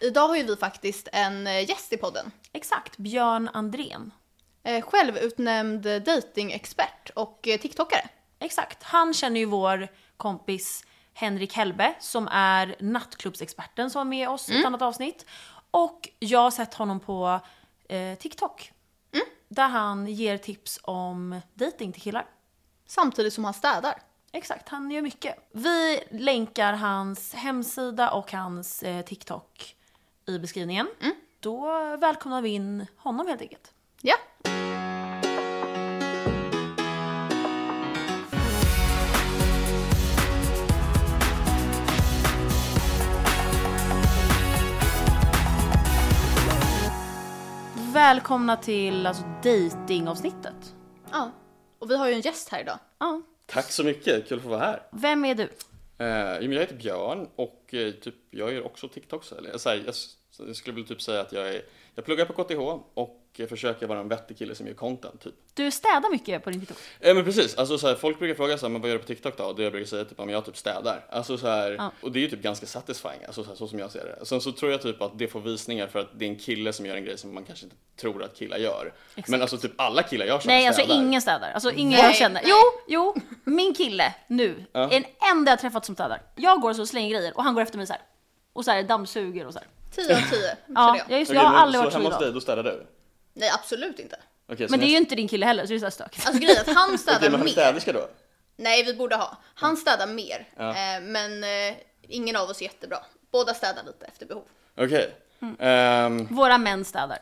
Idag har ju vi faktiskt en eh, gäst i podden. Exakt, Björn Andrén. Eh, Självutnämnd datingexpert och eh, TikTokare. Exakt, han känner ju vår kompis Henrik Hellbe som är nattklubbsexperten som var med oss i ett annat avsnitt. Och jag har sett honom på eh, TikTok. Där han ger tips om dating till killar. Samtidigt som han städar. Exakt, han gör mycket. Vi länkar hans hemsida och hans eh, TikTok i beskrivningen. Då välkomnar vi in honom helt enkelt. Ja. Välkomna till alltså, datingavsnittet. ja. Och vi har ju en gäst här idag. Ja. Tack så mycket, kul att få vara här. Vem är du? Eh, jo, men jag heter Björn och eh, typ, jag gör också TikToks. Eller, jag, här, jag, jag skulle väl typ säga att jag, är, jag pluggar på KTH och eh, försöker vara en vettig kille som gör content. Typ. Du städar mycket på din TikTok. Eh, men precis, alltså, så här, folk brukar fråga så här, men vad gör du på TikTok då? Och det jag brukar säga typ, att jag typ städar. Alltså, så här, Ja. Och det är ju typ ganska satisfying, alltså, så, här, så som jag ser det. Sen så tror jag typ att det får visningar för att det är en kille som gör en grej som man kanske inte tror att killar gör. Men alltså typ alla killar jag känner Nej, alltså ingen städar. Alltså ingen Nej, jag känner. Jo, jo, min kille nu Ja. är den enda jag träffat som städar. Jag går och så slänger grejer och han går efter mig så här. Och så här dammsuger och så här. 10 av 10 Ja, jag, just, Okej, jag har men aldrig så varit så hemma hos dig, då städar du? Nej, absolut inte. Okej, så Men det är ju inte din kille heller så det är så här stökigt. Alltså grejen är att han Okej, städar men har ni mer. städerska då? Nej, vi borde ha. Han städar mer. Ja. Eh, men eh, ingen av oss är jättebra. Båda städar lite efter behov. Okej. Mm. Ehm, Våra män städar.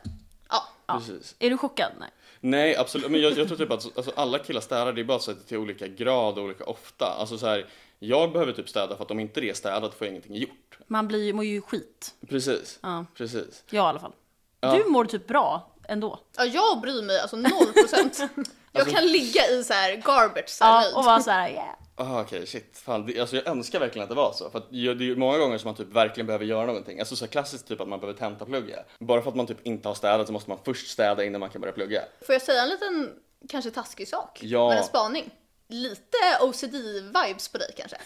Ja. Precis. Är du chockad? Nej. Nej, absolut. Men jag, jag tror typ att alltså, alla killar städar, det är bara så att till olika grad och olika ofta. Alltså så här, jag behöver typ städa för att om inte det är städat får jag ingenting gjort. Man blir, mår ju skit. Precis. Ja. Precis. Jag i alla fall. Ja. Du mår typ bra ändå. ja, jag bryr mig alltså 0%. jag kan ligga i så här garbage så här Ja, nöjd. och vara så här, yeah. Ah, Okej, shit. Fan, det, alltså jag önskar verkligen att det var så. För att det är ju många gånger som man typ verkligen behöver göra någonting. Alltså så här klassiskt typ att man behöver tentaplugga. Bara för att man typ inte har städat så måste man först städa innan man kan börja plugga. Får jag säga en liten, kanske taskig sak? Ja. Men en spaning. Lite OCD-vibes på dig kanske?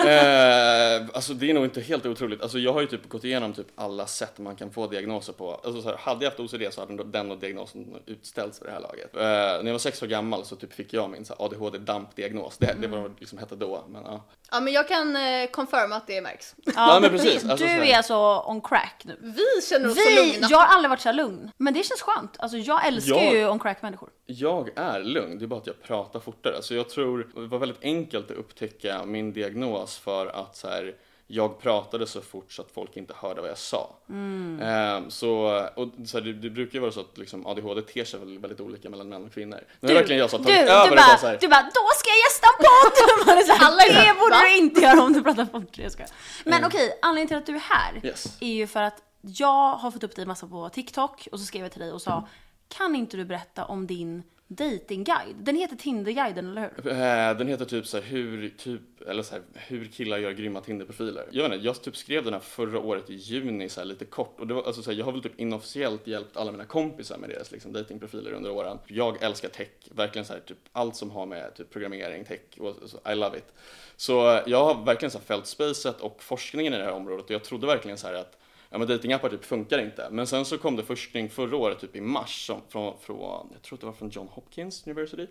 eh, alltså det är nog inte helt otroligt. Alltså jag har ju typ gått igenom typ alla sätt man kan få diagnoser på. Alltså så här, hade jag haft OCD så hade den- och diagnosen utställts för det här laget. Eh, när jag var sex år gammal så typ fick jag min så ADHD-dampdiagnos. Det, det var vad det liksom hette då. Men, ja. Ja, men jag kan eh, confirma att det märks. Ja, men precis. Du Alltså, så här- är alltså on crack nu. Vi känner oss så Vi, lugna. jag har aldrig varit så här lugn. Men det känns skönt. Alltså jag älskar Jag- ju on crack människor. Jag är lugn, det är bara att jag pratar fortare. Så jag tror det var väldigt enkelt att upptäcka min diagnos för att så här, jag pratade så fort så att folk inte hörde vad jag sa. Ehm, så, och, så här, det, det brukar ju vara så att liksom, ADHD ter sig väldigt, väldigt olika mellan män och kvinnor. Nu har verkligen jag du, tagit du, över och bara så här, du bara, då ska jag gästa en podd! Är Alla är det borde du inte göra om du pratar fort. Jag skojar. Men Mm. okej, anledningen till att du är här Yes. är ju för att jag har fått upp dig massa på TikTok och så skrev jag till dig och sa, kan inte du berätta om din datingguide? Den heter Tinderguiden, eller hur? Eh, Den heter typ så här, hur, typ, eller så här, hur killar gör grymma Tinderprofiler. Jag vet inte, jag typ skrev den här förra året i juni så här, lite kort och det var, alltså, så här, jag har väl typ inofficiellt hjälpt alla mina kompisar med deras liksom, datingprofiler under åren. Jag älskar tech, verkligen så här, typ allt som har med typ, programmering, tech, och, så, I love it. Så eh, jag har verkligen så här, följt spacet och forskningen i det här området och jag trodde verkligen så här att Ja men datingappar typ funkar inte. Men sen så kom det forskning förra året, typ i mars, som, från, från, jag tror det var från John Hopkins University.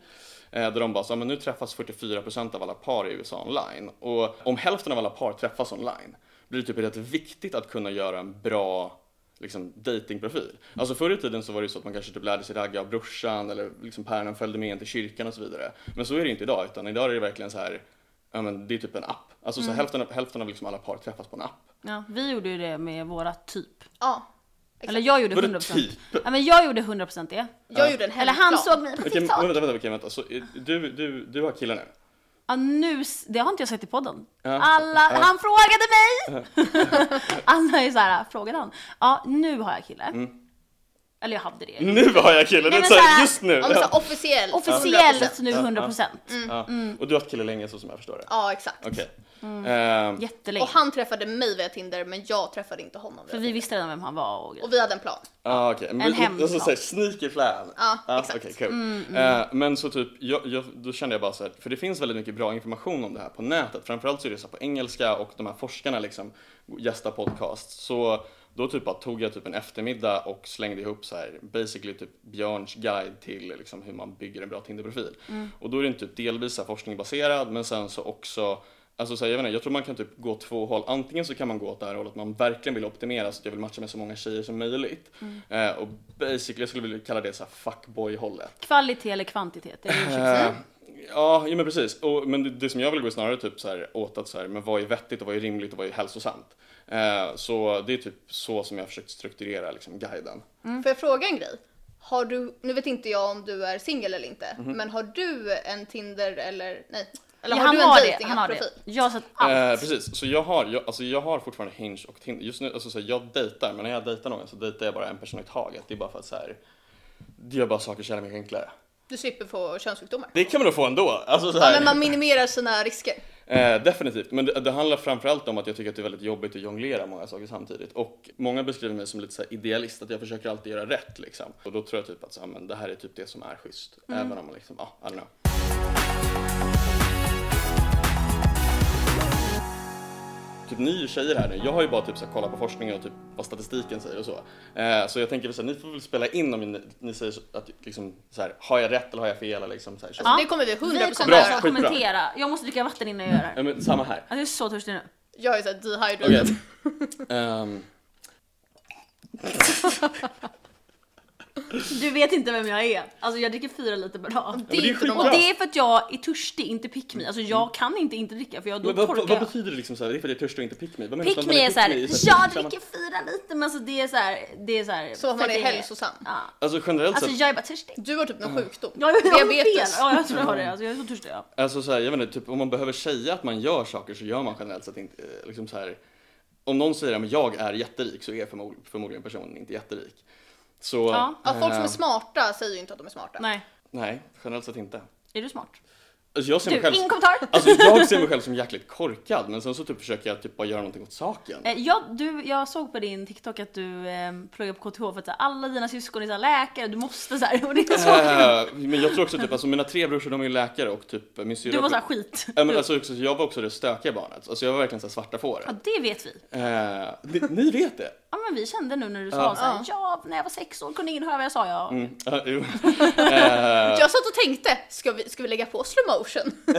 Eh, där de bara sa, men nu träffas 44% av alla par i USA online. Och om hälften av alla par träffas online, blir det typ rätt viktigt att kunna göra en bra liksom, datingprofil. Alltså förr i tiden så var det ju så att man kanske typ lärde sig ragga av brorsan eller liksom päronen följde med en till kyrkan och så vidare. Men så är det inte idag, utan idag är det verkligen så här, ja men det är typ en app. Alltså så hälften, av- hälften av liksom alla par träffas på en app. Ja, vi gjorde ju det med våra typ. Ja. Eller jag gjorde Vadå 100%. typ? Ja, men jag gjorde 100% det. Jag gjorde en Eller han såg mig på Okej, TikTok. men vänta, vänta, okej, vänta. Så, eh, du, du, du har killar nu? Ja, nu, det har inte jag sett i podden. Ja. Alla, Ja. han frågade mig! Alla är såhär, frågade han? Ja, nu har jag kille. Mm. Eller jag hade det. Nu har jag det är men så här, såhär- just nu! Ja, men officiellt. Officiellt 100%. nu 100%. Ja. Och du har haft killar länge så som jag förstår det? Ja, exakt. Okej. Mm. Ehm, Jättelänge. Och han träffade mig via Tinder, men jag träffade inte honom. För vi visste redan vem han var och grejer. Och vi hade en plan. Ja okej, men En hemplan. alltså såhär sneaky plan. Ja, exakt. okej, kul. Eh, men så typ, jag, jag, då kände jag bara så här, för det finns väldigt mycket bra information om det här på nätet. Framförallt så är det så på engelska och de här forskarna liksom gästar podcast. Så Då typ bara tog jag typ en eftermiddag och slängde ihop så här basically typ Björns guide till liksom hur man bygger en bra Tinderprofil. Och då är den typ delvis så här forskningsbaserad men sen så också Alltså så här, jag, vet inte, jag tror man kan typ gå två håll. Antingen så kan man gå åt det här hållet man verkligen vill optimera så att jag vill matcha med så många tjejer som möjligt. Eh, och basically jag skulle vilja kalla det så fuckboy-hållet. Kvalitet eller kvantitet? Är det? Eh, Ja, ja men precis. Och, men det, det som jag vill gå snarare typ så här, åt att så här, men vad är vettigt och vad är rimligt och vad är hälsosamt. Eh, så det är typ så som jag har försökt strukturera liksom, guiden. Får jag fråga en grej? Har du, nu vet inte jag om du är singel eller inte, Mhm. men har du en Tinder eller nej? Eller Ja, har han du en har det, han har dating-app-profil? det. Jag har sett allt. Eh, precis, så jag har, jag, alltså jag har fortfarande Hinge och Tinder. Just nu, alltså så här, jag dejtar, men när jag dejtar någon så dejtar jag bara en person i taget. Det är bara för att så här, det gör bara saker så jävla mycket enklare. Du slipper få könssjukdomar. Det kan man då få ändå. Alltså så Ja, här, men man minimerar sina risker. Eh, definitivt, men det, det handlar framförallt om att jag tycker att det är väldigt jobbigt att jonglera många saker samtidigt. Och många beskriver mig som lite så idealist, att jag försöker alltid göra rätt liksom. Och då tror jag typ att så, men det här är typ det som är schysst. Även om man liksom, ja, I don't know. Typ ni tjejer här nu, jag har ju bara typ så här, kollat på forskningen och typ vad statistiken säger och så. Eh, så jag tänker så här, ni får väl spela in om ni, ni säger så, att liksom så här, har jag rätt eller har jag fel? Eller liksom, så här, så. Ja. Det kommer vi 100% Vi kommer skitbra. kommentera. Jag måste dricka vatten innan jag gör det här. Ja, men, samma här. Alltså, jag är så törstig nu. Jag är såhär dehydrated. Okej. Ehm, Du vet inte vem jag är. Alltså jag dricker fyra liter per dag. Det är det är inte skitbra. Och det är för att jag är törstig, inte pick me. Alltså jag kan inte inte dricka för jag, då Men vad, torkar vad, vad jag. betyder det liksom så här? Det är för att jag är törstig och inte pick me? Vad menas Pick med me är såhär, pick me? Så jag här, samma- dricker fyra liter men alltså det är såhär, det är såhär. Så man är hälsosam. Ja. Alltså generellt Alltså sett, jag är bara törstig. Du har typ någon sjukdom. Jag, jag, jag har fel. Ja jag tror jag har det. Alltså jag är så törstig. Ja. alltså så här, jag vet inte, typ om man behöver säga att man gör saker så gör man generellt sett inte, eh, liksom så här. Om någon säger att jag är jätterik så är förmod, förmodligen personen inte jätterik. Så, Ja. Ja, folk som är eh, smarta säger ju inte att de är smarta. Nej. nej, generellt sett inte. Är du smart? Alltså jag ser mig Du, själv, ingen kommentar. alltså jag ser mig själv som jäkligt korkad men sen så typ försöker jag typ bara göra någonting åt saken. Eh, Jag, du, jag såg på din TikTok att du eh, pluggar på KTH för att så alla dina syskon är så här, läkare, du måste så här, och det är så Eh, men jag tror också typ, alltså mina tre brorsor de är läkare och typ min syrra Du var såhär skit. Ja, men alltså, också, jag var också det stökiga barnet, alltså jag var verkligen så här svarta får. Ja det vet vi. Eh, ni, ni vet det? Ja men vi kände nu när du sa Ja. såhär, ja när jag var sex år kunde ingen höra vad jag sa ja. Mm, ja. Eh, Jag satt och tänkte, ska vi, ska vi lägga på slow motion?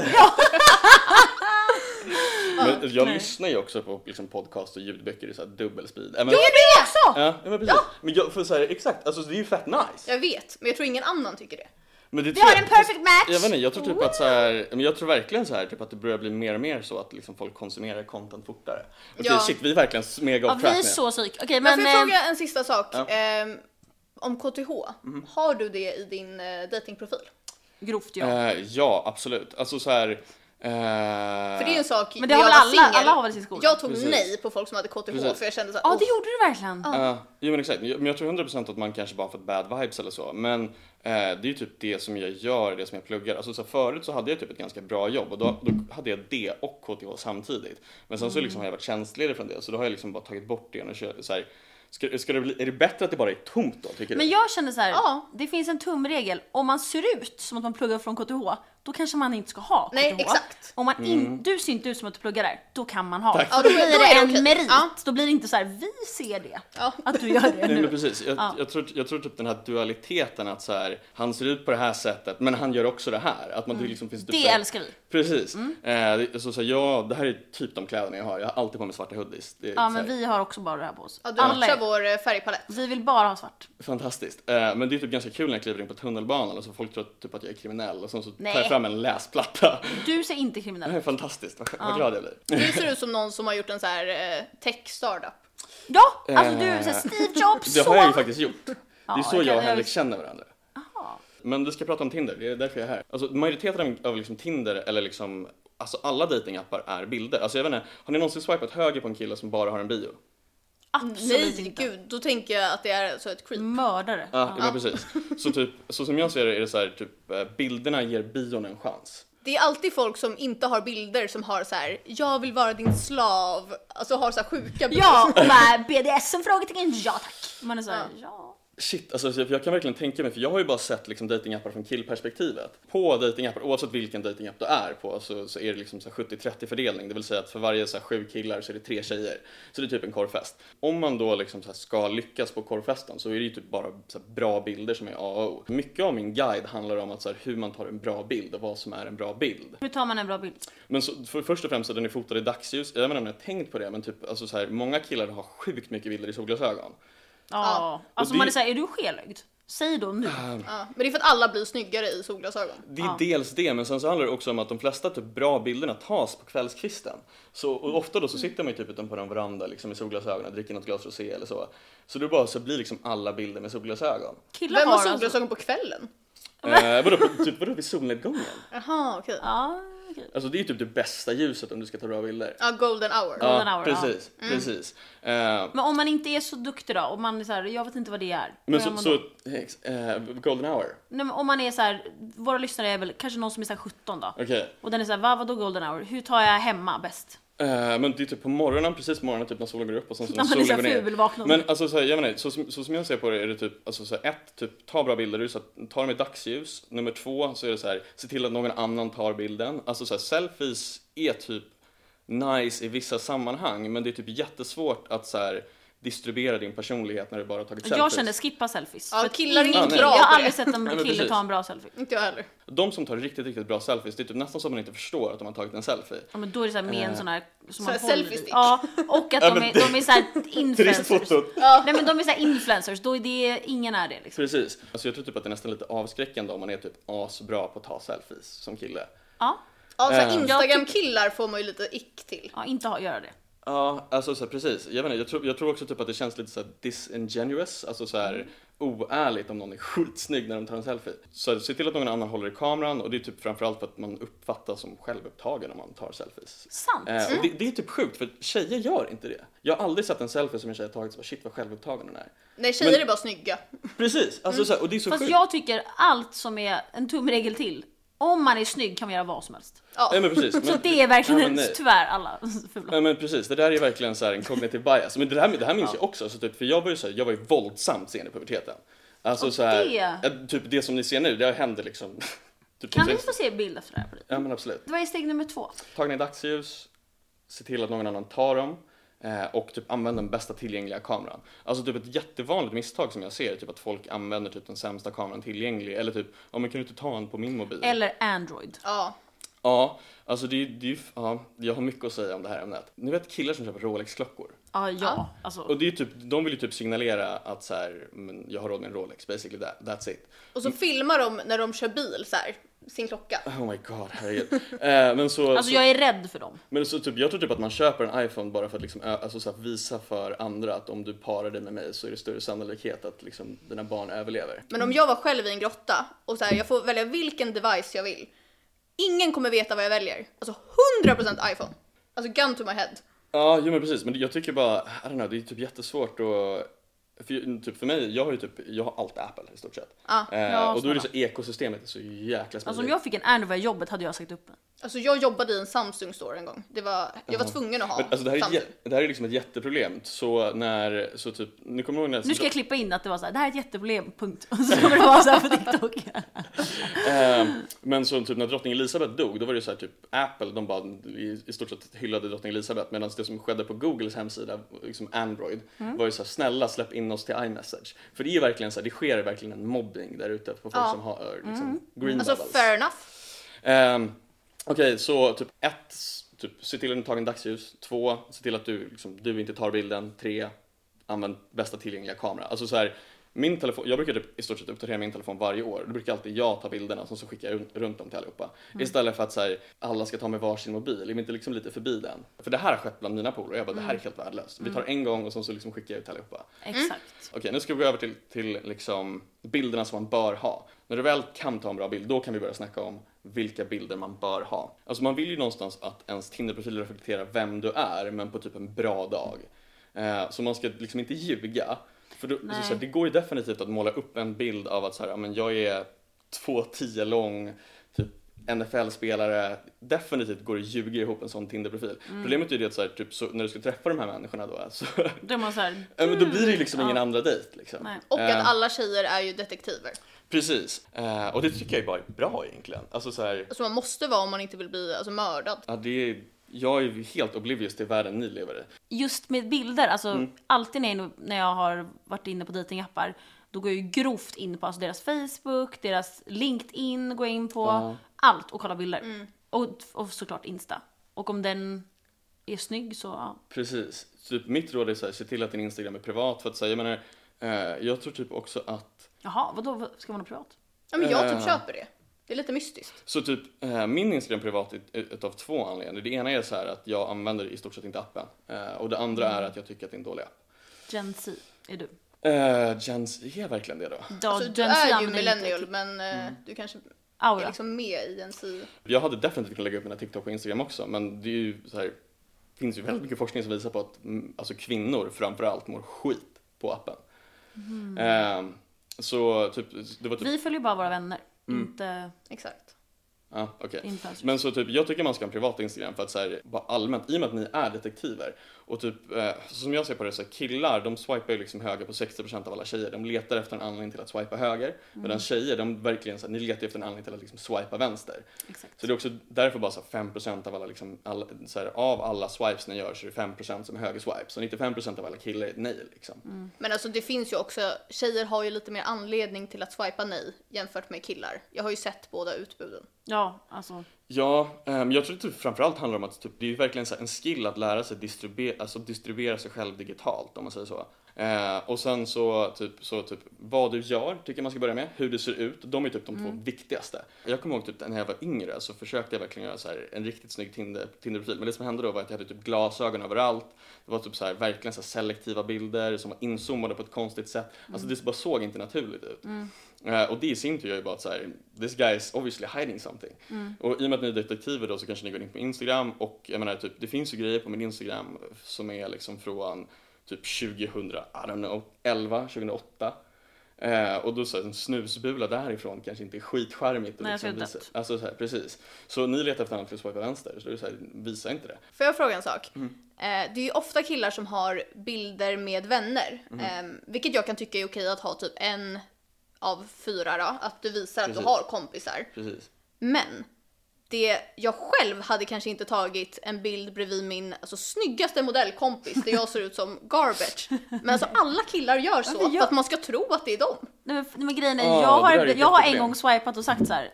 men jag Nej. lyssnar ju också på liksom, podcast och ljudböcker i så här dubbelspeed. Ja, men, gör du också! ja, ja, men precis. Men jag får säga exakt, alltså det är ju fett nice. Jag vet, men jag tror ingen annan tycker det. Men det Vi har jag- en perfect match! Jag vet inte, jag tror typ att så här, men jag tror verkligen så här, typ att det börjar bli mer och mer så att liksom folk konsumerar content fortare. Okej Ja. shit, vi är verkligen mega Ja off vi track är nu. så psyk. Okej Men men... får jag eh, fråga en sista sak? Ja. Ehm, om KTH, har du det i din uh, datingprofil? Grovt ja. Eh, ja, absolut. Alltså så här. Eh, För det är ju en sak Men det har väl var alla- singel, alla har väl sin skola? Jag tog Precis. nej på folk som hade KTH Precis. för jag kände såhär, Ja oh, det gjorde du verkligen. Ja, jo men exakt. Men jag tror 100% att man kanske bara fått bad vibes eller så. Men eh, det är ju typ det som jag gör, det som jag pluggar. Alltså så förut så hade jag typ ett ganska bra jobb och då, då hade jag det och KTH samtidigt. Men sen så liksom har jag varit tjänstledig från det så då har jag liksom bara tagit bort det och kört så här. Ska, ska det bli, är det bättre att det bara är tomt då tycker Men du? jag känner så här, Ja. det finns en tumregel. Om man ser ut som att man pluggar från KTH, då kanske man inte ska ha KTH. Nej, exakt. Om man in, du ser inte ut som att du pluggar där, då kan man ha. Tack. Ja, då- blir det är det en merit. Ja. Då blir det inte så här, vi ser det. Ja. Att du gör det Nej men nu. precis, jag, Ja. jag, tror, jag tror typ den här dualiteten att så här, han ser ut på det här sättet men han gör också det här. Att man det liksom finns typ Det så här- älskar vi. Precis. Mm. Eh, det- så, så, ja, det här är typ de kläderna jag har. Jag har alltid på mig svarta hoodies. Det är Ja men vi har också bara det här på oss. ja, du Alla matchar vår eh, färgpalett. Vi vill bara ha svart. Fantastiskt. Eh, men det är typ ganska kul när jag kliver in på tunnelbanan och så folk tror typ att jag är kriminell och sen så tar Nej. jag fram en läsplatta. Du ser inte Det kriminell här är ut. fantastiskt, vad, vad glad jag blir. Du ser ut som någon som har gjort en så här eh, tech-startup. Ja, alltså du Eh, är Steve Jobs Det har jag ju faktiskt gjort. Det är Ja, så jag och Henrik känner varandra. Men vi ska prata om Tinder, det är därför jag är här. Alltså majoriteten av, av liksom Tinder eller liksom Alltså alla datingappar är bilder. Alltså jag vet inte, har ni någonsin swipat höger på en kille som bara har en bio? Absolut Nej, inte. gud, då tänker jag att det är så ett creep. Mördare. Ja, ja. precis. Så typ, så som jag ser det är det så här, typ eh, bilderna ger bion en chans. Det är alltid folk som inte har bilder som har så här: jag vill vara din slav, alltså har så här sjuka bilder. Ja, och med BDSM? Frågetecken. Ja tack. Man är såhär, ja. Shit, alltså jag kan verkligen tänka mig, för jag har ju bara sett liksom datingappar från killperspektivet. På datingappar, oavsett vilken datingapp du är på, så, så är det liksom så här 70-30 fördelning. Det vill säga att för varje så här sju killar så är det tre tjejer. Så det är typ en korvfest. Om man då liksom så här ska lyckas på korvfesten så är det ju typ bara här bra bilder som är A och O. Mycket av min guide handlar om att så hur man tar en bra bild och vad som är en bra bild. Hur tar man en bra bild? Men så, för, först och främst så den är fotad i dagsljus. Jag vet inte om ni har tänkt på det, men typ, alltså så många killar har sjukt mycket bilder i solglasögon. Ja. Alltså Och man det- är såhär, är du skelögd? Säg då nu. Ja, men det är för att alla blir snyggare i solglasögon. Det är dels det, men sen så handlar det också om att de flesta typ bra bilderna tas på kvällskvisten. Så och ofta då så sitter man ju typ utanpå en veranda liksom, med solglasögon och dricker något glas rosé eller så. Så då bara så blir liksom alla bilder med solglasögon. Killar Vem har har alltså... solglasögon på kvällen? Eh, vadå, typ, vadå vid solnedgången? Jaha, okej. Ja, okej. Alltså det är ju typ det bästa ljuset om du ska ta bra bilder. Ja, golden hour. Ja. Golden hour, precis, precis. Eh, Men om man inte är så duktig då? Om man är så här, jag vet inte vad det är. men så, så eh, golden hour, Nej, men om man är så här, våra lyssnare är väl kanske någon som är så här 17 då. okej. Och den är så här, vad, vadå golden hour? Hur tar jag hemma bäst? Eh, men det är typ på morgonen, precis på morgonen typ när solen går upp och sen så när solen går här ner. Men alltså så, här, jag menar, så, så som jag ser på det är det typ, alltså så här, ett, typ ta bra bilder, det är så att, ta dem i dagsljus. Nummer två så är det så här, se till att någon annan tar bilden. Alltså så här, selfies är typ nice i vissa sammanhang, men det är typ jättesvårt att så här, distribuera din personlighet när du bara har tagit selfies. Jag känner skippa selfies. Ja, killar är inte bra Jag har aldrig sett en kille ta en bra selfie. Inte jag heller. De som tar riktigt, riktigt bra selfies, det är typ nästan som man inte förstår att de har tagit en selfie. Ja, men då är det så här med en Eh. sån här som Så man håller selfie i. stick. Ja, och att Ja, de är, de är så här influencers. Turistfotot! Nej men de är så här influencers, då är det, ingen är det liksom. Precis. Alltså jag tror typ att det är nästan lite avskräckande om man är typ asbra på att ta selfies som kille. Ja, Ja, så Eh. Instagram-killar får man ju lite ick till. ja inte ha, göra det. Ja, alltså så här, precis. Jag, vet inte, jag, tror, jag tror också typ att det känns lite så här disingenuous, alltså så här oärligt om någon är skitsnygg när de tar en selfie. Så se till att någon annan håller i kameran och det är typ framförallt för att man uppfattas som självupptagen om man tar selfies. Sant. Eh, och det, det är typ sjukt för tjejer gör inte det. Jag har aldrig sett en selfie som en tjej har tagit så bara shit vad självupptagen den är. Nej, tjejer Men- är bara snygga. Precis, alltså så här, och det är så Fast sjukt. jag tycker allt som är en tumregel till, om man är snygg kan man göra vad som helst. Ja. Ja, men precis. Så Men- det är verkligen Ja, men nej. tyvärr alla fula. Ja men precis, det där är verkligen så här en cognitive bias. Men det här, det här minns jag också, så typ, för jag var ju, så här, jag var ju våldsamt sen i puberteten. Alltså Och så här, det- ja, typ det som ni ser nu, det hände liksom. Typ Kan vi få se bild efter det här? Ja men absolut. Vad är steg nummer två? Tagna i dagsljus, se till att någon annan tar dem. Eh, Och typ använd den bästa tillgängliga kameran. Alltså typ ett jättevanligt misstag som jag ser är typ att folk använder typ den sämsta kameran tillgänglig. Eller typ, ja men kan du inte ta en på min mobil? Eller Android. Ja. Ja, alltså det är det ju, ja, jag har mycket att säga om det här ämnet. Ni vet killar som köper Rolex-klockor? Ja, ja. Alltså, Och det är typ, de vill ju typ signalera att så här, men jag har råd med en Rolex, basically that, that's it. Och så filmar de när de kör bil så här, sin klocka. Oh my god, herregud. eh, men så, alltså så, jag är rädd för dem. men så typ, jag tror typ att man köper en iPhone bara för att liksom, alltså, så här, visa för andra att om du parar dig med mig så är det större sannolikhet att liksom, dina barn överlever. Men om jag var själv i en grotta och så här, jag får välja vilken device jag vill. Ingen kommer veta vad jag väljer. Alltså 100% iPhone. Alltså gun to my head. Ja, jo men precis, men jag tycker bara, I don't know, det är typ jättesvårt att för, typ för mig, jag har ju typ, jag har allt Apple i stort sett. Ja. eh, och då är det så ekosystemet är så jäkla smidigt. Alltså om jag fick en Android i jobbet hade jag sagt upp den. Alltså jag jobbade i en Samsung store en gång. Det var, jag var tvungen att ha Men, alltså, det, här är, Samsung. jä- det här är liksom ett jätteproblem. Så när, så typ, ni kommer ihåg när Nu ska jag klippa in att det var så här, det här är ett jätteproblem, punkt. Och så kommer det vara så här på TikTok. Eh, men så typ när drottning Elisabeth dog, då var det så här typ Apple, de bara i, i stort sett hyllade drottning Elisabeth medan det som skedde på Googles hemsida, liksom Android, Mm. var ju så här snälla släpp in oss till iMessage. För det är verkligen så här, det sker verkligen en mobbing där ute på folk Ja. som har Mm. liksom green Alltså bubbles. fair enough. Ehm, Okej, så typ ett, typ, se till att du tar en dagsljus. Två, se till att du, liksom, du inte tar bilden. Tre, använd bästa tillgängliga kamera. Alltså så här, min telefon, jag brukar typ i stort sett uppdatera min telefon varje år. Då brukar alltid jag ta bilderna och så skickar jag runt, dem till allihopa. Istället för att så här, alla ska ta med varsin mobil. Är vi inte liksom lite förbi den? För det här har skett bland mina polare. Jag bara, det här är helt värdelöst. Vi tar en gång och sen så liksom skickar jag ut till allihopa. Exakt. Okej, nu ska vi gå över till, till liksom bilderna som man bör ha. När du väl kan ta en bra bild, då kan vi börja snacka om vilka bilder man bör ha. Alltså man vill ju någonstans att ens Tinderprofil reflekterar vem du är, men på typ en bra dag. Eh, så man ska liksom inte ljuga. För då, så, så här, det går ju definitivt att måla upp en bild av att så här, men jag är 2,10 lång, NFL-spelare definitivt går och ljuger ihop en sån Tinder-profil. Mm. Problemet är ju det att så här, typ, så, när du ska träffa de här människorna då, så, Då är man såhär, ja, men då blir det liksom Ja. ingen andra dejt. Liksom. Nej. Och Eh, att alla tjejer är ju detektiver. Precis, eh, och det tycker jag är bara är bra egentligen. Alltså så här, Alltså man måste vara om man inte vill bli alltså, mördad. ja, det är, jag är ju helt oblivious till världen ni lever i. just med bilder, alltså Mm. alltid när jag, när jag har varit inne på datingappar då går jag ju grovt in på alltså deras Facebook, deras LinkedIn, går jag in på Ja. Allt och kollar bilder. Och, och såklart Insta. Och om den är snygg så, ja. Precis. Typ mitt råd är så här, se till att din Instagram är privat för att säga, jag menar, eh, jag tror typ också att Jaha, vadå, vad- ska man ha privat? Ja, men jag Eh. typ köper det. Det är lite mystiskt. Så typ eh, min Instagram privat är utav två anledningar. Det ena är så här att jag använder i stort sett inte appen. Eh, och det andra är att jag tycker att det är en dålig app. Gen Z är du. Eh, Jens, är jag verkligen det då? Alltså, du Gen Z är ju använder inte millennial Tik- men eh, Mm. du kanske Ah, är ja. liksom med i en si. Jag hade definitivt kunnat lägga upp mina TikTok på Instagram också, men det är ju så här, finns ju väldigt mycket forskning som visar på att mm, alltså kvinnor framför allt mår skit på appen. Eh, så typ, det var typ, Vi följer bara våra vänner, Mm. inte Exakt. ja, okej. influencers. Men så typ, jag tycker man ska ha en privat Instagram för att så här, bara allmänt, i och med att ni är detektiver och typ, eh, som jag ser på det så här, killar de swipar ju liksom höger på 60% av alla tjejer. De letar efter en anledning till att swipa höger. Medan tjejer, de verkligen så här, ni letar efter en anledning till att liksom swipa vänster. Exakt. Så det är också därför bara så här, 5% av alla, liksom, alla så här, av alla swipes ni gör så är det 5% som är höger swipe. Så 95% av alla killar är ett nej liksom. Men alltså det finns ju också, tjejer har ju lite mer anledning till att swipa nej jämfört med killar. Jag har ju sett båda utbuden. Ja, alltså. Ja, um, jag tror att det framförallt handlar om att typ, det är ju verkligen så här en skill att lära sig distribuera, alltså distribuera sig själv digitalt om man säger så. Eh, och sen så typ, så typ vad du gör tycker jag man ska börja med, hur det ser ut. De är typ de två viktigaste. Jag kommer ihåg typ när jag var yngre så försökte jag verkligen göra så här en riktigt snygg Tinder, Tinderprofil. Men det som hände då var att jag hade typ glasögon överallt. Det var typ så här verkligen så här selektiva bilder som var inzoomade på ett konstigt sätt. Alltså det bara såg inte naturligt ut. Eh, och det i sin tur gör ju bara att så här, this guy is obviously hiding something. Och i och med att ni är detektiver då så kanske ni går in på Instagram och jag menar typ, det finns ju grejer på min Instagram som är liksom från typ 2000, I don't know, 11, 2008. Eh, och då så här, en snusbula därifrån kanske inte är skitcharmigt. att Nej, liksom visa. Alltså så här, precis. Så ni letar efter annat till att swipa vänster, så det är så här, visa inte det. Får jag fråga en sak? Mm. Eh, det är ju ofta killar som har bilder med vänner. Mm. Eh, vilket jag kan tycka är okej att ha typ en av fyra då. Att du visar att Precis. du har kompisar. Precis. Men det jag själv hade kanske inte tagit en bild bredvid min alltså, snyggaste modellkompis där jag ser ut som garbage. Men alltså alla killar gör så men jag- för att man ska tro att det är dem. Nej, men, nej, men grejen är, Ja, jag är har, ett jag har en gång swipat och sagt så här.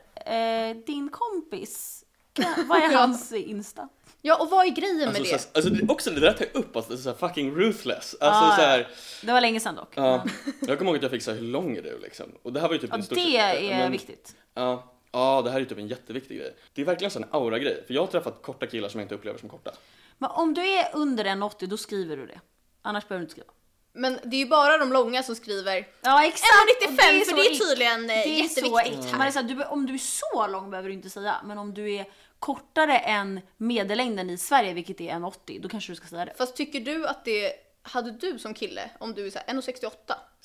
Eh, din kompis, vad är hans Insta? Ja och vad är grejen med Alltså, det? så alltså det är också det där tar jag upp, alltså, är så här fucking ruthless. Alltså Ah, så här, Det var länge sedan dock. ja. Jag kommer ihåg att jag fick så här, hur lång är du liksom? Och det här var ju typ ja, en stor det är men- viktigt. Ja, ja, det här är typ en jätteviktig grej. Det är verkligen så en aura-grej. För jag har träffat korta killar som jag inte upplever som korta. Men om du är under 1,80 då skriver du det. Annars behöver du inte skriva. Men det är ju bara de långa som skriver Ja exakt! 1,95 Och för så det är tydligen Det är så jätteviktigt äckligt. här. Man är så här, du, om du är så lång behöver du inte säga. Men om du är kortare än medellängden i Sverige, vilket är 1,80, då kanske du ska säga det. Fast tycker du att det, hade du som kille, om du är så här 1,68,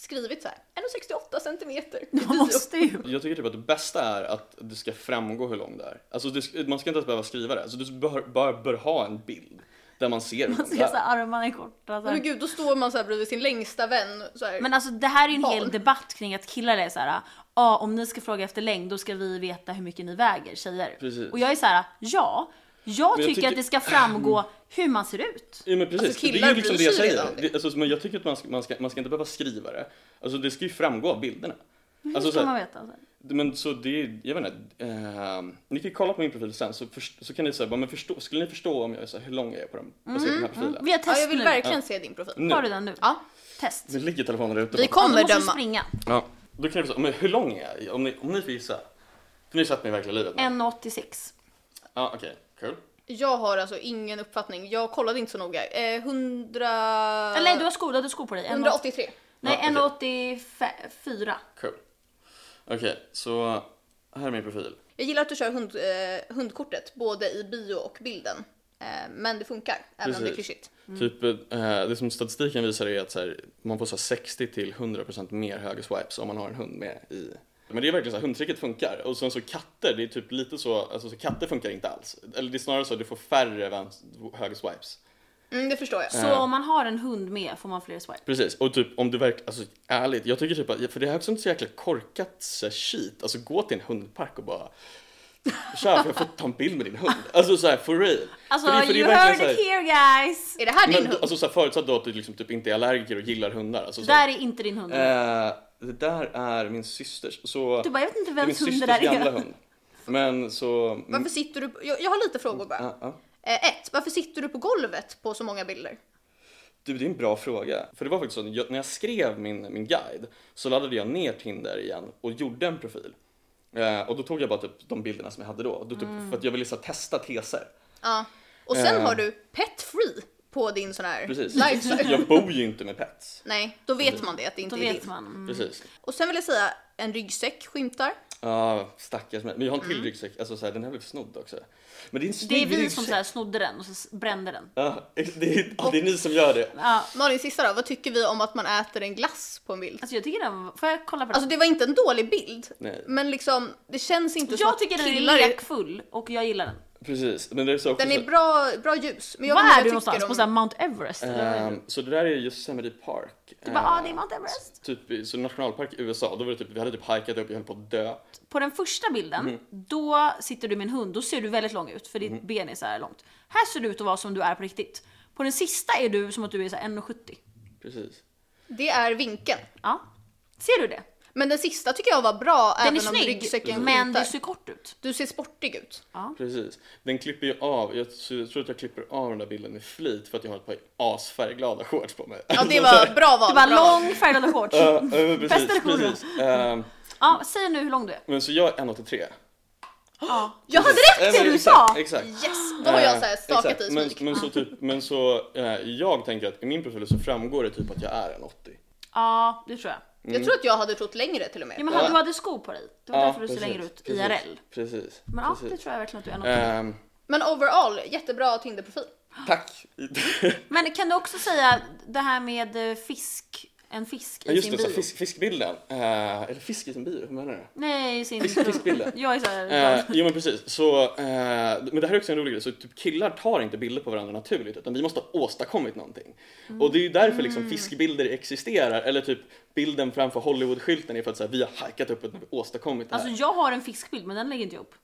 skrivit så här 1,68 centimeter? Man måste ju. Jag tycker typ att det bästa är att det ska framgå hur lång det är. Alltså det, man ska inte ens behöva skriva det. Alltså du bör, bör, bör ha en bild där man ser Man ser så är. här, armarna är korta. Så Men gud, då står man så här bredvid sin längsta vän. Så här. Men alltså det här är ju en Barn. hel debatt kring att killar är så här. Ja, om ni ska fråga efter längd, då ska vi veta hur mycket ni väger, tjejer. Precis. Och jag är så här, ja, jag Men jag tycker, tycker- att det ska framgå hur man ser ut. Ja men precis, Alltså, det är ju liksom det jag säger. det. Alltså, men jag tycker att man ska, man, ska, man ska inte behöva skriva det. Alltså det ska ju framgå av bilderna. Hur Alltså, ska så här- man veta? Så här. Men så det jag vet inte, eh, ni kan ju kolla på min profil sen så, först, så kan ni säga, men förstå, skulle ni förstå om jag är så här, hur lång jag är på den, alltså, den här profilen? Vi har ja, test jag vill nu. verkligen se din profil. Nu. Har du den nu? Ja, Test. Nu ligger telefonen där ute. vi. Ja, kommer du döma. springa. Ja, då kan jag säga, men hur lång är jag? Om ni, om ni får gissa. För ni har sett mig i verkliga livet nu. 1,86. Ja, okej, cool. Jag har alltså ingen uppfattning. Jag kollade inte så noga. Eh, 100... Eller nej, du har skor, du hade skor på dig. 1,80 183. Nej, Ja, okej. 1,84. Cool. Okej, så här är min profil. Jag gillar att du kör hund, eh, hundkortet både i bio och bilden. Eh, men det funkar, även om det är Precis. klyschigt. Typ, eh, det som statistiken visar är att så här, man får så här 60 till 100% mer höger swipes om man har en hund med i Men det är verkligen så här, hundtricket funkar. Och sen så katter, det är typ lite så, alltså så katter funkar inte alls. Eller det är snarare så att du får färre höger swipes. Mm, det förstår jag. Så om man har en hund med får man fler swipe. Precis, och typ om du verkligen, alltså ärligt, jag tycker typ att, för det här är också inte så jäkla korkat shit, alltså gå till en hundpark och bara Tja, får jag få ta en bild med din hund? Alltså såhär, for real. Alltså För det- för det you verkligen heard it så här- here guys! Är det här din Men hund? alltså så här, förutsatt då att du liksom typ inte är allergiker och gillar hundar. Alltså, så, Där är inte din hund. eh, det där är min systers, så Du bara, jag vet inte vems hund det där gamla är. hund. Men så... Varför sitter du på... jag, jag har lite frågor bara. Ja. Eh, ett, varför sitter du på golvet på så många bilder? Du, det är en bra fråga. För det var faktiskt så, jag, när jag skrev min, min guide så laddade jag ner Tinder igen och gjorde en profil. Eh, och då tog jag bara typ de bilderna som jag hade då. då typ, Mm. För att jag ville så här, testa teser. Ja. Och sen Eh. har du pet free på din sån här Precis. lifestyle. Jag bor ju inte med pets. Nej, då vet man det att det inte Då är vet din. man. Mm. Precis. Och sen vill jag säga en ryggsäck skymtar. Ja, stackars mig. Men jag har en Mm. till ryggsäck, alltså så här, den här blev snodd också. Men det är en Det är snygg vi ryggsäck. som så här snodde den och så brände den. Ja, det är, ja, det är ni som gör det. Ja, Malin, sista då. Vad tycker vi om att man äter en glass på en bild? alltså jag tycker den. Får jag kolla på den? Alltså det var inte en dålig bild. Nej. Men liksom, det känns inte som jag att tycker den är... lekfull och jag gillar den. Precis. Men det är så också Den är så- bra, bra ljus. Men jag Var är du jag någonstans? tycker På om- så här Mount Everest? Ehm, så det där är Yosemite Park. Du bara, ah, Ehm, det är Mount Everest. Typ i så nationalpark i USA, då var det typ, vi hade typ hikat upp, vi höll på att dö. På den första bilden, Mhm. då sitter du med en hund. Då ser du väldigt lång ut för ditt ben är så här långt. Här ser du ut att vara som du är på riktigt. På den sista är du som att du är så här 1,70. Precis. Det är vinkeln. Ja. Ser du det? Men den sista tycker jag var bra Den är även om snygg, ryggsäcken men du ser kort ut. Du ser sportig ut. Ja. Precis. Den klipper ju av, jag tror att jag klipper av den där bilden med flit för att jag har ett par asfärgglada shorts på mig. Ja, det var bra val. Du bara bra lång färgade shorts. Bästa precis, precis. Ehm, Ja, säg nu hur lång du är. men så jag är 1,83. Ja. Jag hade rätt! Det du sa. Exakt. Yes! Då har jag så här Eh, stakat exakt. i men, men så typ, men så, eh, jag tänker att i min profil så framgår det typ att jag är en 80. ja, det tror jag. Jag tror att jag hade trott längre till och med. Ja, men Ja. du hade skor på dig. Det var Ja, därför du ser precis, längre ut precis, IRL. Precis. Men ja, det precis. tror jag verkligen att du är något. Ehm, Men overall, jättebra Tinder-profil. tack. Men kan du också säga det här med eh, fisk, en fisk Ja, i just sin det, bio? fisk, fiskbilden. Eh, eller fisk i sin bio, hur menar du? Nej, i sin... Fisk- fiskbilden. Jag är såhär... Eh, jo men precis, så, eh, men det här är också en rolig grej, så typ killar tar inte bilder på varandra naturligt utan vi måste ha åstadkommit någonting. Och det är ju därför liksom fiskbilder existerar, eller typ bilden framför Hollywood-skylten är för att så här, vi har hajkat upp och åstadkommit det här. Alltså jag har en fiskbild men den lägger inte jag upp.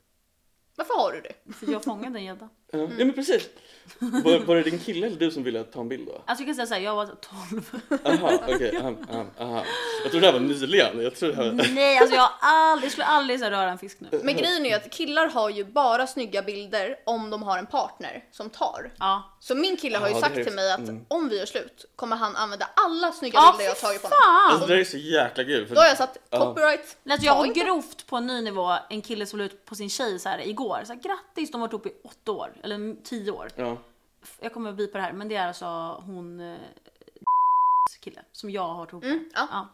Varför har du det? För jag fångade en gädda. Ja, ja men precis. Var, var det din kille eller du som ville ta en bild då? Alltså jag kan säga såhär, jag var 12. Aha, okej, aha, aha, aha. Jag tror det här var nyligen, jag tror det här Nej alltså jag har aldrig, jag skulle aldrig så här, röra en fisk nu. Men grejen är ju att killar har ju bara snygga bilder om de har en partner som tar. Ja. Så min kille har ju Ja, det sagt är- till mig att mm. om vi gör slut kommer han använda alla snygga Ja bilder jag har fy tagit på honom. fan! Alltså det där är så jäkla kul. För, Då har jag satt Ja. copyright. Alltså jag Ta har inte. grovt på en ny nivå en kille som la ut på sin tjej så här igår. Så här, grattis, de har varit ihop i åtta år. Eller tio år. ja. Jag kommer att bipa det här men det är alltså hon eh, kille som jag har med. Mm, ja. Ja.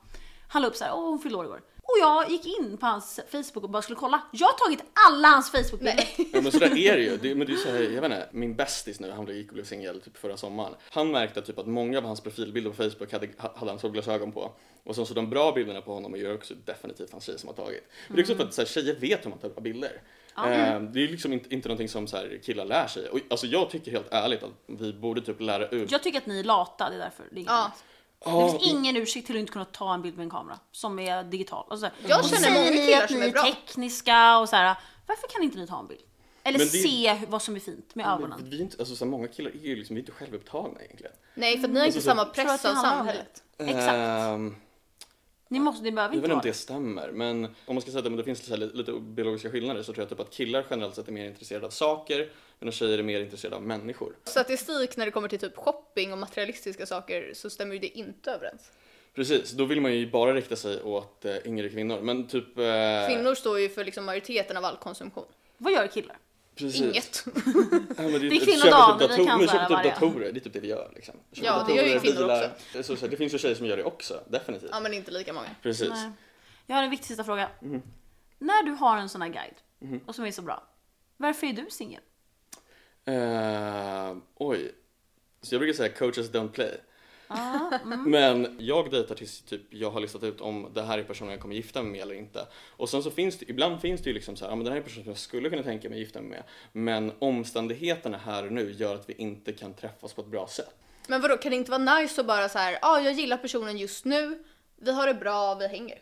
Han la upp så här, åh hon fyllde år igår. Och jag gick in på hans Facebook och bara skulle kolla. Jag har tagit alla hans Facebook-bilder. Ja men sådär är det ju. Det, men det är så här, jag vet inte, min bästis nu, han blev- gick och blev singel typ förra sommaren. Han märkte typ att många av hans profilbilder på Facebook hade, hade han solglasögon på. Och sen så de bra bilderna på honom är ju också definitivt hans tjej som har tagit. Men det är också för att så här, tjejer vet hur man tar bra bilder. Eh, det är liksom inte, inte någonting som så här, killar lär sig. Och, alltså jag tycker helt ärligt att vi borde typ lära ut. Jag tycker att ni är lata, det är därför. Det, är inget Ja. det finns ingen ursäkt till att inte kunna ta en bild med en kamera som är digital. Och så här, Jag känner många killar att som ni är bra. tekniska och så här. Varför kan inte ni ta en bild? Eller det- se vad som är fint med ögonen. vi är inte, alltså, så här, många killar är ju liksom, vi är inte självupptagna egentligen. Nej för att ni har inte Alltså, samma press av samhället. Exakt. Ehm, Ni, måste, ni behöver Jag inte vet inte om det stämmer, men om man ska säga att det finns så här lite, lite biologiska skillnader så tror jag typ att killar generellt sett är mer intresserade av saker medan tjejer är mer intresserade av människor. Statistik när det kommer till typ shopping och materialistiska saker så stämmer ju det inte överens. Precis, då vill man ju bara rikta sig åt äh, yngre kvinnor, men typ... eh, Kvinnor står ju för liksom majoriteten av all konsumtion. Vad gör killar? Precis. Inget. Ja, men Det är kvinnodagen, typ vi dator- kan men köper typ datorer, det är typ det vi gör. Liksom. Köper Ja, det gör ju kvinnor bilar. Så, så, det finns ju tjejer som gör det också, definitivt. ja men inte lika många. Precis. Nej. Jag har en viktig sista fråga. Mhm. När du har en sån här guide och som är så bra. Varför är du singel? Eh, oj. Så jag brukar säga coaches don't play. Men jag dejtar tills typ jag har listat ut om det här är personen jag kommer gifta mig med eller inte. Och sen så finns det, ibland finns det ju liksom så här, ja men det här är en person som jag skulle kunna tänka mig gifta mig med. Men omständigheterna här och nu gör att vi inte kan träffas på ett bra sätt. Men vadå, kan det inte vara nice att bara så här, ja ah, jag gillar personen just nu, vi har det bra, vi hänger.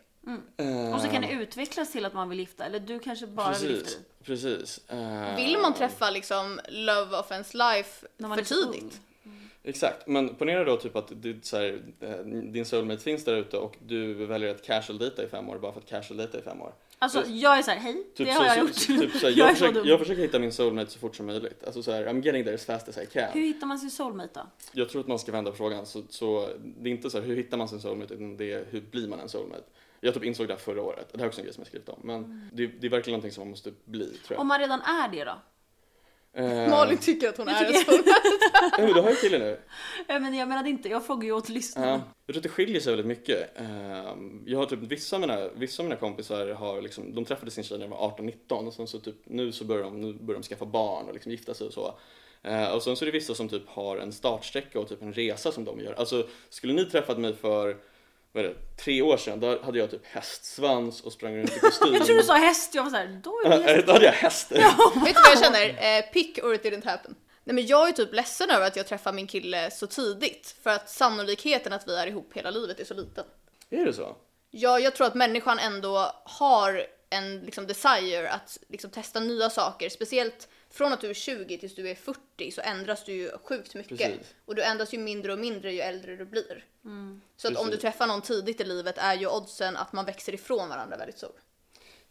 Och så kan det utvecklas till att man vill gifta, eller du kanske bara vill gifta Precis, dig. precis. Eh, Vill man träffa liksom love of ens life När man för tidigt? ung. Exakt, men ponera då typ att du, så här, eh, din soulmate finns där ute och du väljer att casual dejta i fem år bara för att casual dejta i fem år. Alltså jag är såhär, hej, Typ det så, har jag så, gjort. Typ så här, jag jag, så försöker, jag försöker hitta min soulmate så fort som möjligt. Alltså så här, I'm getting there as fast as I can. Hur hittar man sin soulmate då? Jag tror att man ska vända på frågan. Så, så det är inte så här, hur hittar man sin soulmate utan det är hur blir man en soulmate. Jag typ insåg det här förra året. Det här är också en grej som jag skrivit om. Men Mm. det, det är verkligen någonting som man måste bli tror jag. Om man redan är det då? Eh, Malin tycker att hon är en tycker- sån. men du har ju kille nu. Ja, men jag menade inte, jag frågar ju åt lyssnarna. Ja, jag tror att det skiljer sig väldigt mycket. Ehm, Jag har typ, vissa av mina, vissa av mina kompisar har liksom, de träffade sin tjej när de var 18-19 och sen så typ, nu så börjar de, nu börjar de skaffa barn och liksom gifta sig och så. Eh, och sen så är det vissa som typ har en startsträcka och typ en resa som de gör. Alltså skulle ni träffat mig för, vad är det, tre år sedan, då hade jag typ hästsvans och sprang runt i kostym. Jag tror du sa häst, jag var såhär, då är det häst. Då hade jag häst. Vet du vad jag känner? Eh, pick or it didn't happen. Nej men jag är typ ledsen över att jag träffar min kille så tidigt. För att sannolikheten att vi är ihop hela livet är så liten. Är det så? Ja, jag tror att människan ändå har en liksom, desire att liksom, testa nya saker. Speciellt från att du är 20 tills du är 40 så ändras du ju sjukt mycket. Precis. Och du ändras ju mindre och mindre ju äldre du blir. Så att om du träffar någon tidigt i livet är ju oddsen att man växer ifrån varandra väldigt stor.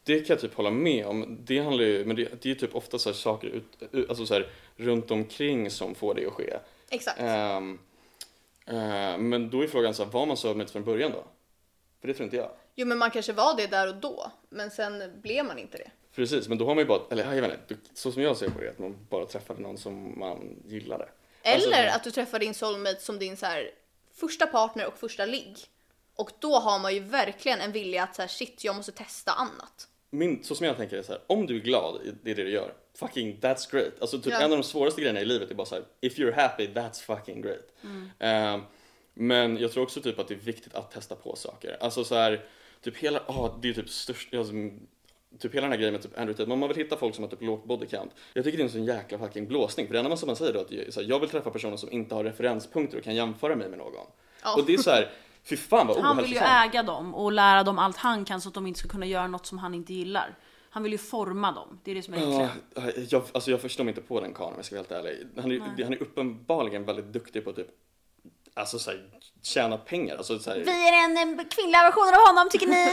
Det kan jag typ hålla med om. Det handlar ju, men det, det är ju typ ofta så här saker ut, alltså så här, runt omkring som får det att ske. Exakt. Ehm, eh, men då är frågan så här, var man soulmate från början då? För det tror inte jag. Jo men man kanske var det där och då, men sen blev man inte det. Precis, men då har man ju bara, eller jag vet inte, så som jag ser på det, att man bara träffade någon som man gillade. Eller Alltså, att du träffar din soulmate som din så här, första partner och första ligg. Och då har man ju verkligen en vilja att så här, shit, jag måste testa annat. min, så som jag tänker är så här, om du är glad i i det du gör, fucking that's great. Alltså typ Ja. en av de svåraste grejerna i livet är bara så här, if you're happy, that's fucking great. Ehm, men jag tror också typ att det är viktigt att testa på saker. Alltså så här, typ hela, ah, det är typ störst, alltså, Typ hela den här grejen med typ Andrew Tate, men man vill hitta folk som har typ lågt body count. Jag tycker det är en sån jäkla fucking blåsning. För det enda man som man säger då att jag, så här, jag vill träffa personer som inte har referenspunkter och kan jämföra mig med någon. Ja. Och det är så här, fy fan vad Han vill ju äga dem och lära dem allt han kan så att de inte ska kunna göra något som han inte gillar. Han vill ju forma dem, det är det som är Ja, äckligt. jag, alltså jag förstår mig inte på den karln om jag ska vara helt ärlig. Han är, han är uppenbarligen väldigt duktig på typ, alltså så här, tjäna pengar. Alltså så här, Vi är en kvinnliga versionen av honom tycker ni?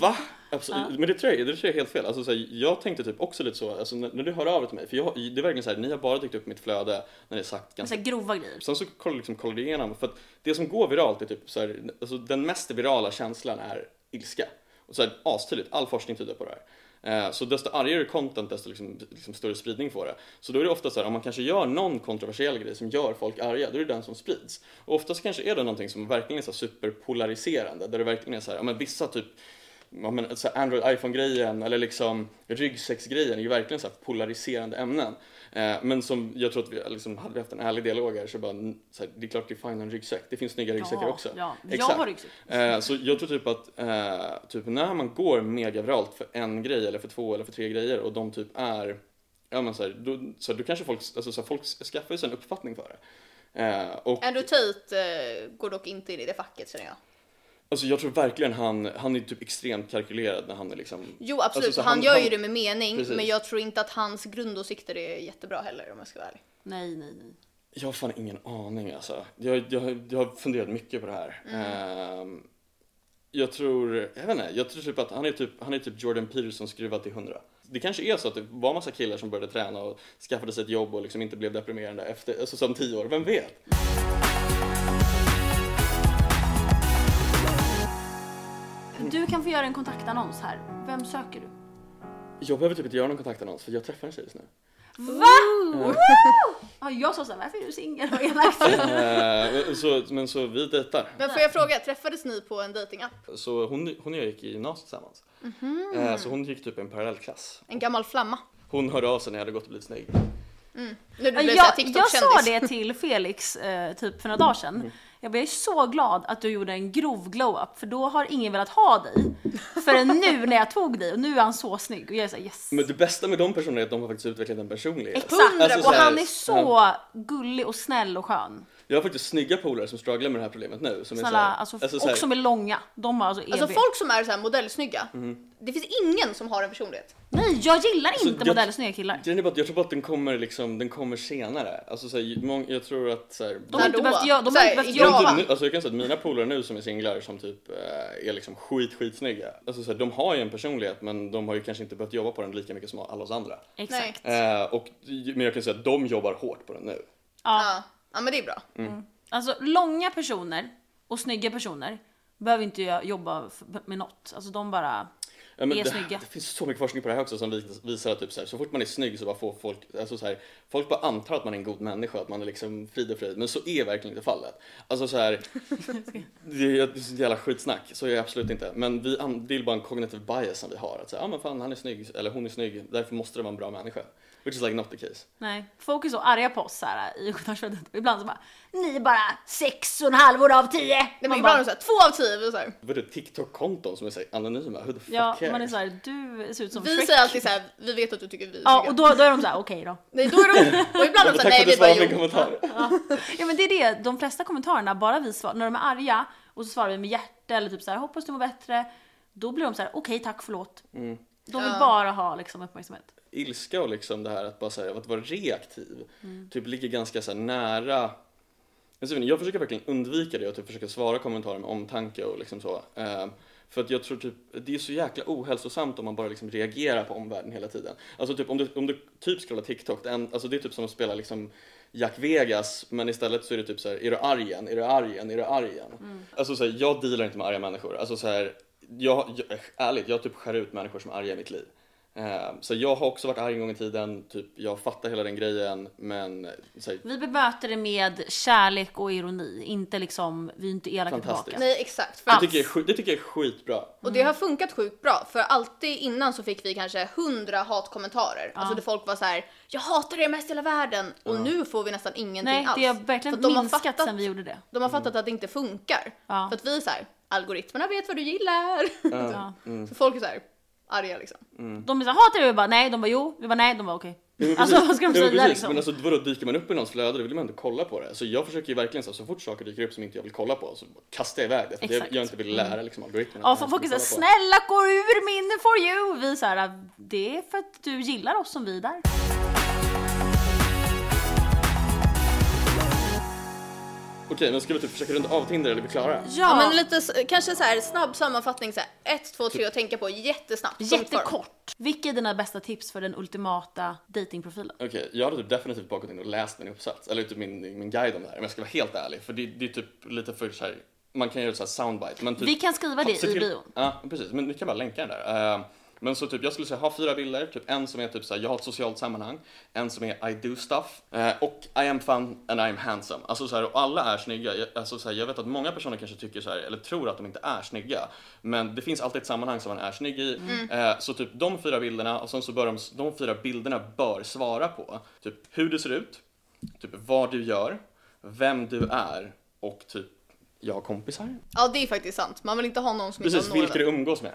va? Absolut. Men det tror, jag, det tror jag är helt fel. Alltså, så här, jag tänkte typ också lite så, alltså, när, när du hör av dig till mig, för jag, det är verkligen så här, ni har bara dykt upp i mitt flöde när det är sagt Så ganska här grova grejer. Sen så kollar, liksom, kollar du igenom, för att det som går viralt är typ så här, alltså den mest virala känslan är ilska. Och så här, astydligt, all forskning tyder på det här. Eh, Så desto argare content, desto liksom, liksom större spridning får det. Så då är det ofta så här, om man kanske gör någon kontroversiell grej som gör folk arga, då är det den som sprids. Och oftast kanske är det någonting som verkligen är så superpolariserande, där det verkligen är så här, ja men vissa typ ja, men, så här Android iPhone-grejen eller liksom ryggsäcksgrejen är ju verkligen så här polariserande ämnen. Eh, men som jag tror att vi liksom, hade vi haft en ärlig dialog här så bara, så här, det är klart det är fine en ryggsäck. Det finns snygga ryggsäckar Ja, också. ja. Jag Exakt. har ryggsäck. Eh, så jag tror typ att eh, typ när man går mega viralt för en grej eller för två eller för tre grejer och de typ är, ja men så här, då, så här, då kanske folk, alltså så här, folk skaffar sig en uppfattning för det. Eh, och Andrew Tate eh, går dock inte in i det facket känner jag. Alltså jag tror verkligen han, han är typ extremt kalkylerad när han är liksom Jo absolut, Alltså, så han, han- gör ju han- det med mening Precis. men jag tror inte att hans grundåsikter är jättebra heller om jag ska vara ärlig. Nej, nej, nej. Jag har fan ingen aning alltså. Jag, jag, jag har funderat mycket på det här. Ehm, jag tror, jag vet inte, jag tror typ att han är typ, han är typ Jordan Peterson skruvad till 100. Det kanske är så att det var massa killar som började träna och skaffade sig ett jobb och liksom inte blev deprimerande efter, alltså som 10 år, vem vet? Du kan få göra en kontaktannons här. Vem söker du? Jag behöver typ inte göra någon kontaktannons för jag träffar en tjej just nu. Va? Ja, jag sa såhär, varför är du singel? Vad elakt. Ehm, så, men så vi dejtar. Men får jag fråga, träffades ni på en datingapp? Så hon, hon och jag gick i gymnasiet tillsammans. Ehm, så hon gick typ i en parallellklass. En gammal flamma? Hon hörde av sig när jag hade gått och blivit snygg. När du blev Jag, såhär jag sa TikTok-kändis? det till Felix eh, typ för några dagar sedan. Jag, bara, jag är så glad att du gjorde en grov glow-up för då har ingen velat ha dig förrän nu när jag tog dig och nu är han så snygg och jag är såhär yes. Men det bästa med de personerna är att de har faktiskt utvecklat en personlighet. Exakt! Alltså, så och här, han är så gullig och snäll och skön. Jag har faktiskt snygga polare som strugglar med det här problemet nu. Som är så Snälla, här, alltså, alltså, så här, och som är långa. De har alltså EB. Alltså folk som är så här modellsnygga, Mhm. det finns ingen som har en personlighet. Nej, jag gillar inte jag- modellsnygga killar. Är att jag tror bara att den kommer liksom, den kommer senare. Alltså så här, mång- jag tror att så här, De har inte behövt, göra- de har inte behövt göra... Typ, alltså jag kan säga att mina polare nu som är singlar som typ eh, är liksom skit skitsnygga. Alltså så här, de har ju en personlighet men de har ju kanske inte behövt jobba på den lika mycket som alla oss andra. Exakt. Eh, och, men jag kan säga att de jobbar hårt på den nu. Ja. Ja, men det är bra. Alltså långa personer och snygga personer behöver inte jag jobba med något. Alltså de bara... Ja, men är det, snygga. det finns så mycket forskning på det här också som vis- visar att typ så, här, så fort man är snygg så bara får folk, alltså så här, folk bara antar att man är en god människa, att man är liksom frid och fröjd, men så är verkligen inte fallet. Alltså så här, det är så jävla skitsnack, så är det absolut inte. Men vi, det är bara en cognitive bias som vi har, att säga, ja ah, men fan han är snygg, eller hon är snygg, därför måste det vara en bra människa. Which is like not the case. Nej, folk är så arga på oss här, i. Och Ibland så bara, ni är bara sex och en halvor av tio. Nej, men Man ibland bara, är det så här, två av tio. Vi, så här, Vadå TikTok-konton som är så här anonyma? Who the fuck ja, cares? man är så här, du ser ut som vi Shrek. säger alltid så här, vi vet att du tycker vi är Ja, och då, då är de så här, okej då. Nej, då är de, och ibland är de Ja, så här, nej vi bara jo. kommentar. Ja men det är det, de flesta kommentarerna, bara vi svarar, när de är arga och så svarar vi med hjärta eller typ så här, hoppas du mår bättre. Då blir de så här, okej tack förlåt. Mm. De vill Ja. bara ha liksom uppmärksamhet. Ilska och liksom det här att bara säga att vara reaktiv Mm. typ ligger ganska så nära jag, försöker verkligen undvika det och typ försöka svara kommentarer med omtanke och liksom så. Ehm, för att jag tror typ, det är så jäkla ohälsosamt om man bara liksom reagerar på omvärlden hela tiden. Alltså typ om du, om du typ scrollar TikTok, det, är en, alltså det är typ som att spela liksom Jack Vegas men istället så är det typ så här, är du arg igen, är du arg igen, är du arg igen? Mm. Alltså så här, jag dealar inte med arga människor. Alltså så här, jag, jag, ärligt, jag typ skär ut människor som är arga i mitt liv. Eh, Så jag har också varit arg en gång i tiden, typ, jag fattar hela den grejen men så här, Vi bemöter det med kärlek och ironi, inte liksom, vi är inte elaka tillbaka. Nej exakt. För det, tycker jag är, skit- det tycker jag är skitbra. och det har funkat sjukt bra för alltid innan så fick vi kanske hundra hatkommentarer. Alltså där folk var så här: jag hatar er mest i hela världen. Och nu får vi nästan ingenting Nej, alls. det har verkligen de har minskat fattat- sen vi gjorde det. De har fattat att det inte funkar. Ja. För att vi är så här, algoritmerna vet vad du gillar. Ja. Så folk är så här arga liksom. De är såhär, hatar du? Vi bara nej, de bara jo, vi bara nej, de bara okej. Ja, men Alltså vad ska de säga liksom? Men alltså vadå, dyker man upp i någons flöde då vill man inte kolla på det. Så jag försöker ju verkligen så, så fort saker dyker upp som inte jag vill kolla på så kastar jag iväg det. För jag, jag inte vill lära liksom algoritmerna. Ja, folk är ska såhär, snälla gå ur min for you! Vi såhär, det är för att du gillar oss som vi är där. Okej, men ska vi typ försöka runda av Tinder eller är vi klara? Ja, men lite s- kanske så här snabb sammanfattning så här ett, två, tre att tänka på jättesnabbt. Jättekort. Vilka är dina bästa tips för den ultimata datingprofilen? Okej, jag hade typ definitivt bara gått in och läst min uppsats, eller typ min, min guide om det här, om jag ska vara helt ärlig. För det, det är typ lite för så här, man kan göra så här soundbite. Men typ, Vi kan skriva det se i till- bion. Ja, precis. Men vi kan bara länka den där. Eh, men så typ, jag skulle säga ha fyra bilder. Typ en som är typ såhär, jag har ett socialt sammanhang. En som är I do stuff. eh, och I am fun and I am handsome. Alltså så här, och alla är snygga. Jag, alltså, så här, jag vet att många personer kanske tycker så här, eller tror att de inte är snygga. Men det finns alltid ett sammanhang som man är snygg i. Eh, så typ de fyra bilderna och sen så bör de, de fyra bilderna bör svara på typ hur du ser ut, typ vad du gör, vem du är och typ jag har kompisar. Ja, det är faktiskt sant. Man vill inte ha någon som inte Precis, har några. vilka du umgås med.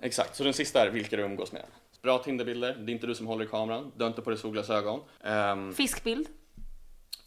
Exakt, så den sista är vilka du umgås med. Bra Tinderbilder, det är inte du som håller i kameran, du har inte på dig solglasögon. Um, Fiskbild.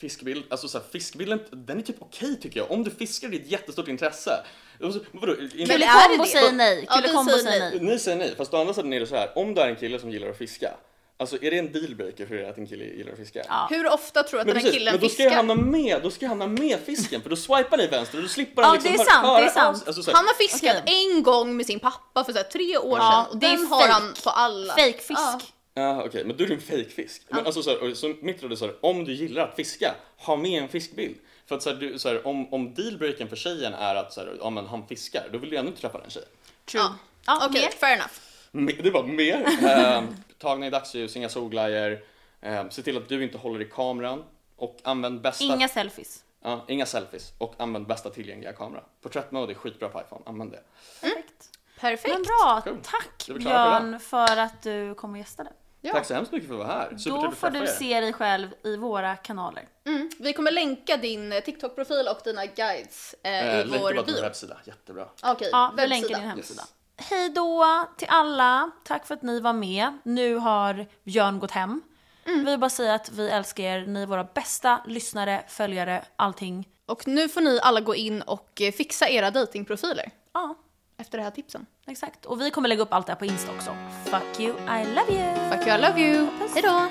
fiskbild, alltså så här, fiskbilden, den är typ okej tycker jag. Om du fiskar, det är ett jättestort intresse. Vadå, inte- Men Kulle är det Kombo det? säger nej. Ja, säger nej. Ni säger nej, fast å andra sidan är det så här. om du är en kille som gillar att fiska, alltså är det en dealbreaker för er att en kille gillar att fiska? Ja. Hur ofta tror du att Men, den här killen men då ska jag fiskar? hamna med, då ska jag hamna med fisken för då swipar ni vänster och då slipper Ja, han liksom det är sant, det är sant. Alltså, så här, Han har fiskat Okej. en gång med sin pappa för så här, tre år Ja, sedan och den har fake. han på alla. Fake fisk. Ja. Ja okej, men då är det en fejkfisk. Men alltså så, här, så mitt råd är så här, om du gillar att fiska, ha med en fiskbild. För att så här, du, så här, om, om dealbreaken för tjejen är att så här, ja, men han fiskar, då vill du ändå inte träffa den tjejen. True. Ja. Ja, Okej, mer? fair enough. Det var mer. Ehm, tagna i dagsljus, inga solglajjor. Ehm, se till att du inte håller i kameran. Och använd bästa... Inga selfies. Ja, inga selfies. Och använd bästa tillgängliga kamera. Porträttmode är skitbra på iPhone, använd det. Perfekt. Perfekt. Men bra, Cool. tack Björn för att du kom och gästade. Ja. Tack så hemskt mycket för att vara här. Då får du er. se dig själv i våra kanaler. Mm. Vi kommer länka din eh, TikTok-profil och dina guides eh, Eh, i Länka vår bara till bio. vår webbsida, jättebra. Okej, Ja, vi länkar din hemsida. Yes. Hej då till alla. Tack för att ni var med. Nu har Björn gått hem. Mm. Vi vill bara säga att vi älskar er. Ni är våra bästa lyssnare, följare, allting. Och nu får ni alla gå in och eh, fixa era datingprofiler Ja, efter det här tipsen. exakt. Och vi kommer lägga upp allt det här på Insta också. Fuck you, I love you. Fuck you, I love you. Puss. Hej då!